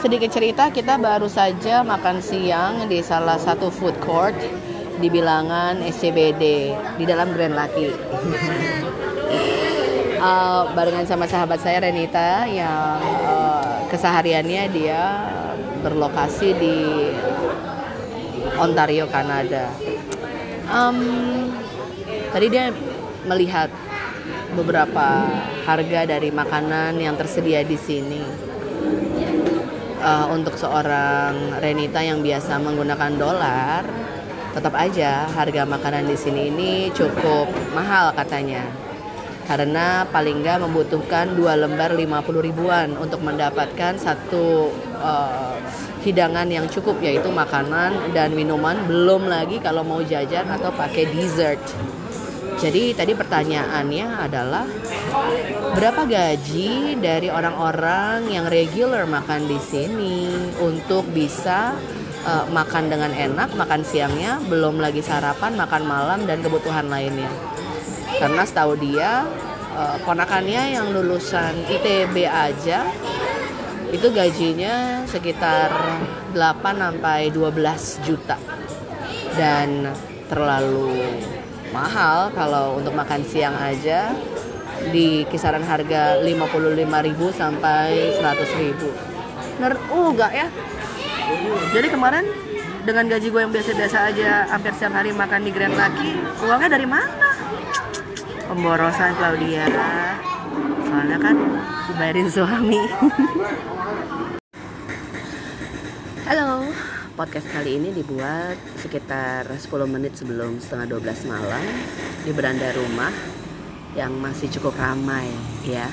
sedikit cerita kita baru saja makan siang di salah satu food court di bilangan SCBD di dalam Grand Laki. uh, barengan sama sahabat saya Renita yang uh, kesehariannya dia berlokasi di Ontario, Kanada. Um, tadi dia melihat beberapa harga dari makanan yang tersedia di sini. Uh, untuk seorang Renita yang biasa menggunakan dolar, tetap aja harga makanan di sini ini cukup mahal katanya. Karena paling nggak membutuhkan dua lembar 50 ribuan untuk mendapatkan satu uh, hidangan yang cukup yaitu makanan dan minuman. Belum lagi kalau mau jajan atau pakai dessert jadi tadi pertanyaannya adalah berapa gaji dari orang-orang yang regular makan di sini untuk bisa uh, makan dengan enak, makan siangnya, belum lagi sarapan, makan malam dan kebutuhan lainnya? Karena setahu dia uh, ponakannya yang lulusan ITB aja itu gajinya sekitar 8 sampai 12 juta. Dan terlalu mahal kalau untuk makan siang aja di kisaran harga 55.000 sampai 100.000. Ner uh enggak ya? Jadi kemarin dengan gaji gue yang biasa-biasa aja hampir setiap hari makan di Grand Laki, uangnya dari mana? pemborosan Claudia soalnya kan dibayarin suami halo podcast kali ini dibuat sekitar 10 menit sebelum setengah 12 malam di beranda rumah yang masih cukup ramai ya.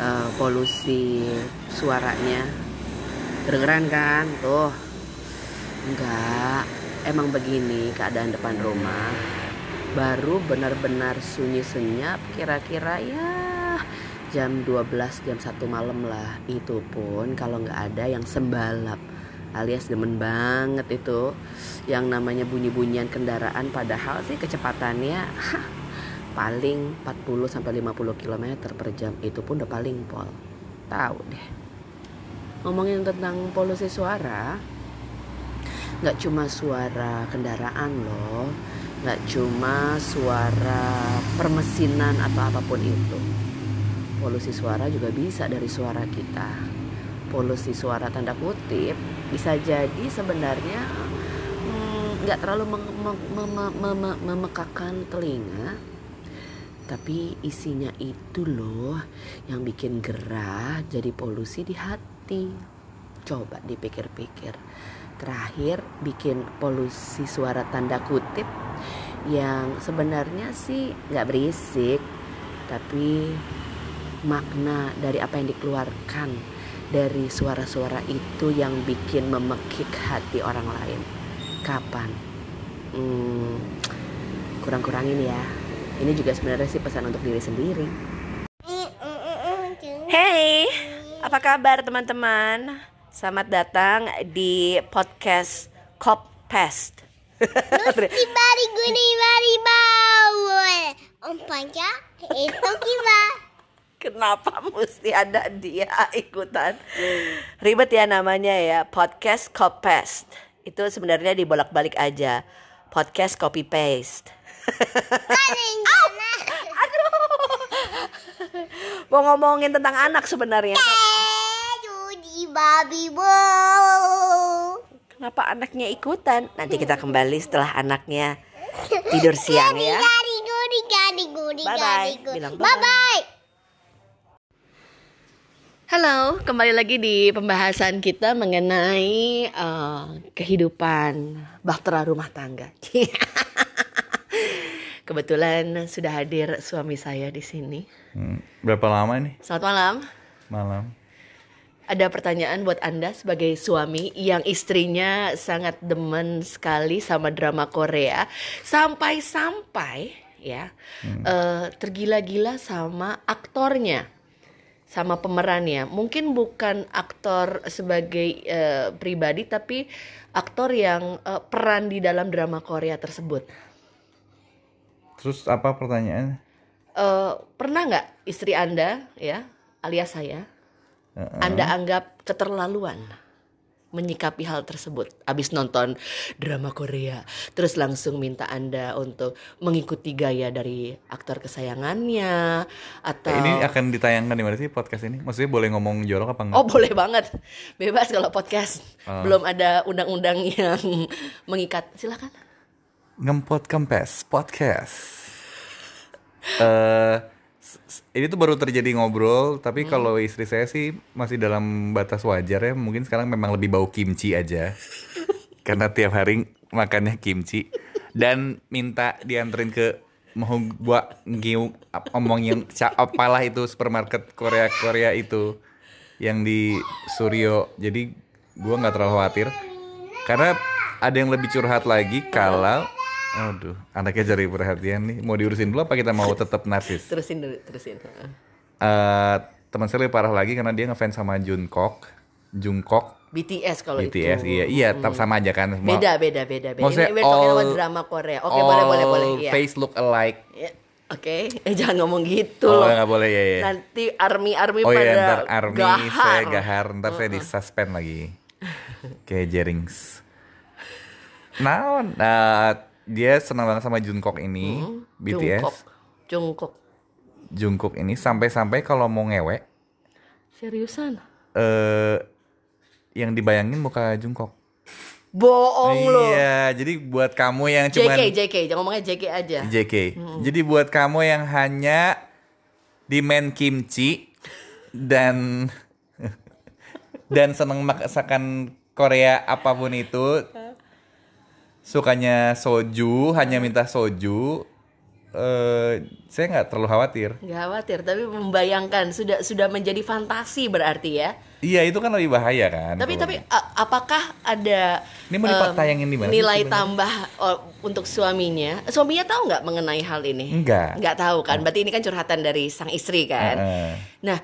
Uh, polusi suaranya kedengeran kan? Tuh. Enggak. Emang begini keadaan depan rumah. Baru benar-benar sunyi senyap kira-kira ya jam 12 jam 1 malam lah. Itu pun kalau nggak ada yang sembalap alias demen banget itu yang namanya bunyi-bunyian kendaraan padahal sih kecepatannya paling 40 sampai 50 km per jam itu pun udah paling pol. Tahu deh. Ngomongin tentang polusi suara nggak cuma suara kendaraan loh nggak cuma suara permesinan atau apa pun itu. Polusi suara juga bisa dari suara kita. Polusi suara tanda kutip bisa jadi sebenarnya hmm, nggak hmm, terlalu memekakan telinga tapi isinya itu loh yang bikin gerah jadi polusi di hati. Coba dipikir-pikir. Terakhir bikin polusi suara tanda kutip yang sebenarnya sih nggak berisik tapi makna dari apa yang dikeluarkan dari suara-suara itu yang bikin memekik hati orang lain kapan hmm, kurang-kurangin ya ini juga sebenarnya sih pesan untuk diri sendiri Hey apa kabar teman-teman Selamat datang di podcast Cop Pest. Nusi bari guni bari bawul. Om Panca itu gimana? Kenapa mesti ada dia ikutan? Ribet ya namanya ya, podcast Cop Pest. Itu sebenarnya dibolak-balik aja. Podcast copy paste. Aduh. Mau ngomongin tentang anak sebenarnya babi bo. Kenapa anaknya ikutan? Nanti kita kembali setelah anaknya tidur siang ya. Bye bye. Bilang bye bye. Halo, kembali lagi di pembahasan kita mengenai uh, kehidupan bahtera rumah tangga. Kebetulan sudah hadir suami saya di sini. Hmm, berapa lama nih? Selamat malam. Malam ada pertanyaan buat Anda sebagai suami yang istrinya sangat demen sekali sama drama Korea sampai-sampai ya hmm. uh, tergila-gila sama aktornya sama pemerannya. Mungkin bukan aktor sebagai uh, pribadi tapi aktor yang uh, peran di dalam drama Korea tersebut. Terus apa pertanyaannya? Uh, pernah nggak istri Anda ya alias saya Anda anggap keterlaluan menyikapi hal tersebut abis nonton drama Korea terus langsung minta Anda untuk mengikuti gaya dari aktor kesayangannya atau Ini akan ditayangkan di mana sih podcast ini? Maksudnya boleh ngomong jorok apa enggak? Oh boleh banget bebas kalau podcast Oh. belum ada undang-undang yang mengikat silakan Ngempot kempes podcast. Eh s- ini tuh baru terjadi ngobrol, tapi Hmm. kalau istri saya sih masih dalam batas wajar ya. Mungkin sekarang memang lebih bau kimchi aja. Karena tiap hari makannya kimchi dan minta dianterin ke mau buat ngiu omongin apalah itu supermarket Korea Korea itu yang di Suryo. Jadi gua nggak terlalu khawatir karena ada yang lebih curhat lagi kalau aduh anaknya cari perhatian nih. Mau diurusin dulu apa kita mau tetap narsis? Terusin dulu terusin Heeh. Eh, teman saya lebih parah lagi karena dia ngefans sama Jungkook. Jungkook. BTS kalau BTS itu. iya. Iya tetap sama aja kan. Semua beda beda beda beda. Maksudnya ini talking about all- drama Korea. Oke boleh boleh boleh all iya. face look alike. Ya, oke. Eh jangan ngomong gitu oh loh. nggak boleh ya ya nanti army army oh pada iya ntar army gahar. saya gahar ntar saya disuspend lagi. Kayak Jerings. Nah eh, dia senang banget sama Jungkook ini BTS Jungkook. Jungkook. Jungkook ini sampai-sampai kalau mau ngewe seriusan? eh yang dibayangin muka Jungkook. bohong lo Iya, jadi buat kamu yang cuman JK JK jangan ngomongnya JK aja. JK. Jadi buat kamu yang hanya di main kimchi dan dan seneng masakan Korea apa pun itu sukanya soju, hanya minta soju eh saya nggak terlalu khawatir. Gak khawatir, tapi membayangkan sudah sudah menjadi fantasi berarti ya. Iya, itu kan lebih bahaya kan. Tapi kalau- tapi a- apakah ada Ini mau em, dipatayangin di mana nilai tambah oh, untuk suaminya? Suaminya tahu nggak mengenai hal ini? Enggak. Nggak tahu kan? Berarti ini kan curhatan dari sang istri kan. Heeh. Nah,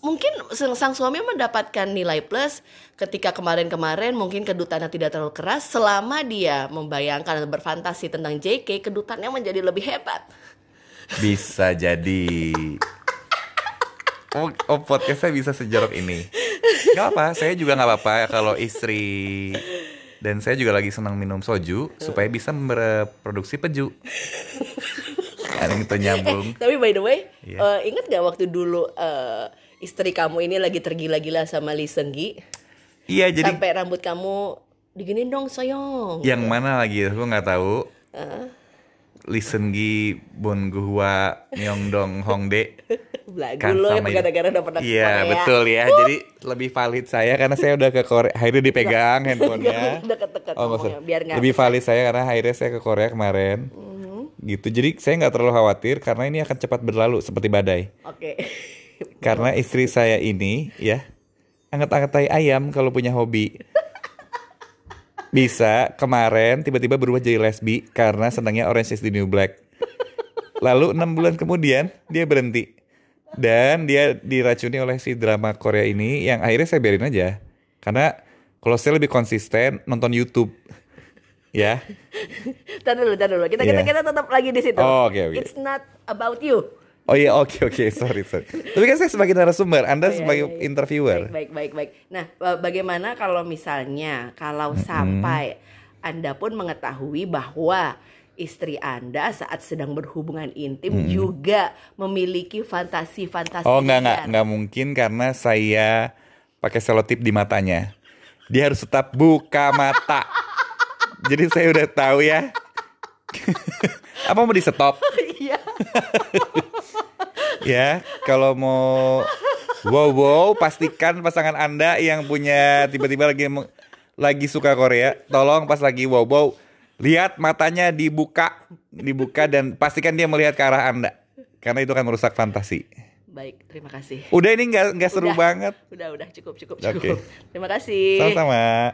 mungkin sang, sang suami mendapatkan nilai plus ketika kemarin-kemarin mungkin kedutannya tidak terlalu keras selama dia membayangkan atau berfantasi tentang JK, kedutannya menjadi lebih hebat. Bisa jadi. Oh, oh podcastnya bisa sejorok ini. Gak apa, saya juga gak apa-apa kalau istri dan saya juga lagi senang minum soju supaya bisa berproduksi peju. Ada yang itu nyambung. Tapi by the way, Iya. eh, ingat gak waktu dulu eh, istri kamu ini lagi tergila-gila sama Lee Seung Gi? Iya, jadi Sampai rambut kamu diginin dong sayang. yang mana lagi aku nggak tahu. Listen Gi Bon Guhwa Myeongdong Hongdae. Belagu Kan lo ya gara-gara udah pernah Iya Korea. betul ya. Jadi lebih valid saya karena saya udah ke Korea. Akhirnya dipegang handphonenya. Deket-deket Oh, maksud, biar nggak- lebih valid saya karena akhirnya saya ke Korea kemarin. Gitu. Jadi saya nggak terlalu khawatir karena ini akan cepat berlalu seperti badai. Oke. Karena istri saya ini ya angkat-angkat tai ayam kalau punya hobi. Bisa kemarin tiba-tiba berubah jadi lesbi karena senangnya Orange is the New Black. Lalu enam bulan kemudian dia berhenti dan dia diracuni oleh si drama Korea ini yang akhirnya saya biarin aja karena kalau saya lebih konsisten nonton YouTube ya Tar dulu, tar dulu. Kita kita Iya. kita tetap lagi di situ. Oh, oke, oke. It's not about you. Oh iya oke oke sorry sorry tapi kan saya sebagai narasumber anda iya, sebagai iya, iya. interviewer Baik, baik, baik, baik. Nah, ba- bagaimana kalau misalnya kalau sampai Anda pun mengetahui bahwa istri Anda saat sedang berhubungan intim juga memiliki fantasi-fantasi Oh nggak nggak liar. nggak mungkin karena saya pakai selotip di matanya. Dia harus tetap buka mata. Jadi saya udah tahu ya. Apa mau di stop? Iya. Ya kalau mau wow wow pastikan pasangan anda yang punya tiba-tiba lagi lagi suka Korea, tolong pas lagi wow wow lihat matanya dibuka dibuka dan pastikan dia melihat ke arah anda karena itu akan merusak fantasi. Baik, terima kasih. Udah ini nggak nggak seru Udah. banget. Udah, udah cukup, cukup, cukup. Terima kasih. Sama-sama.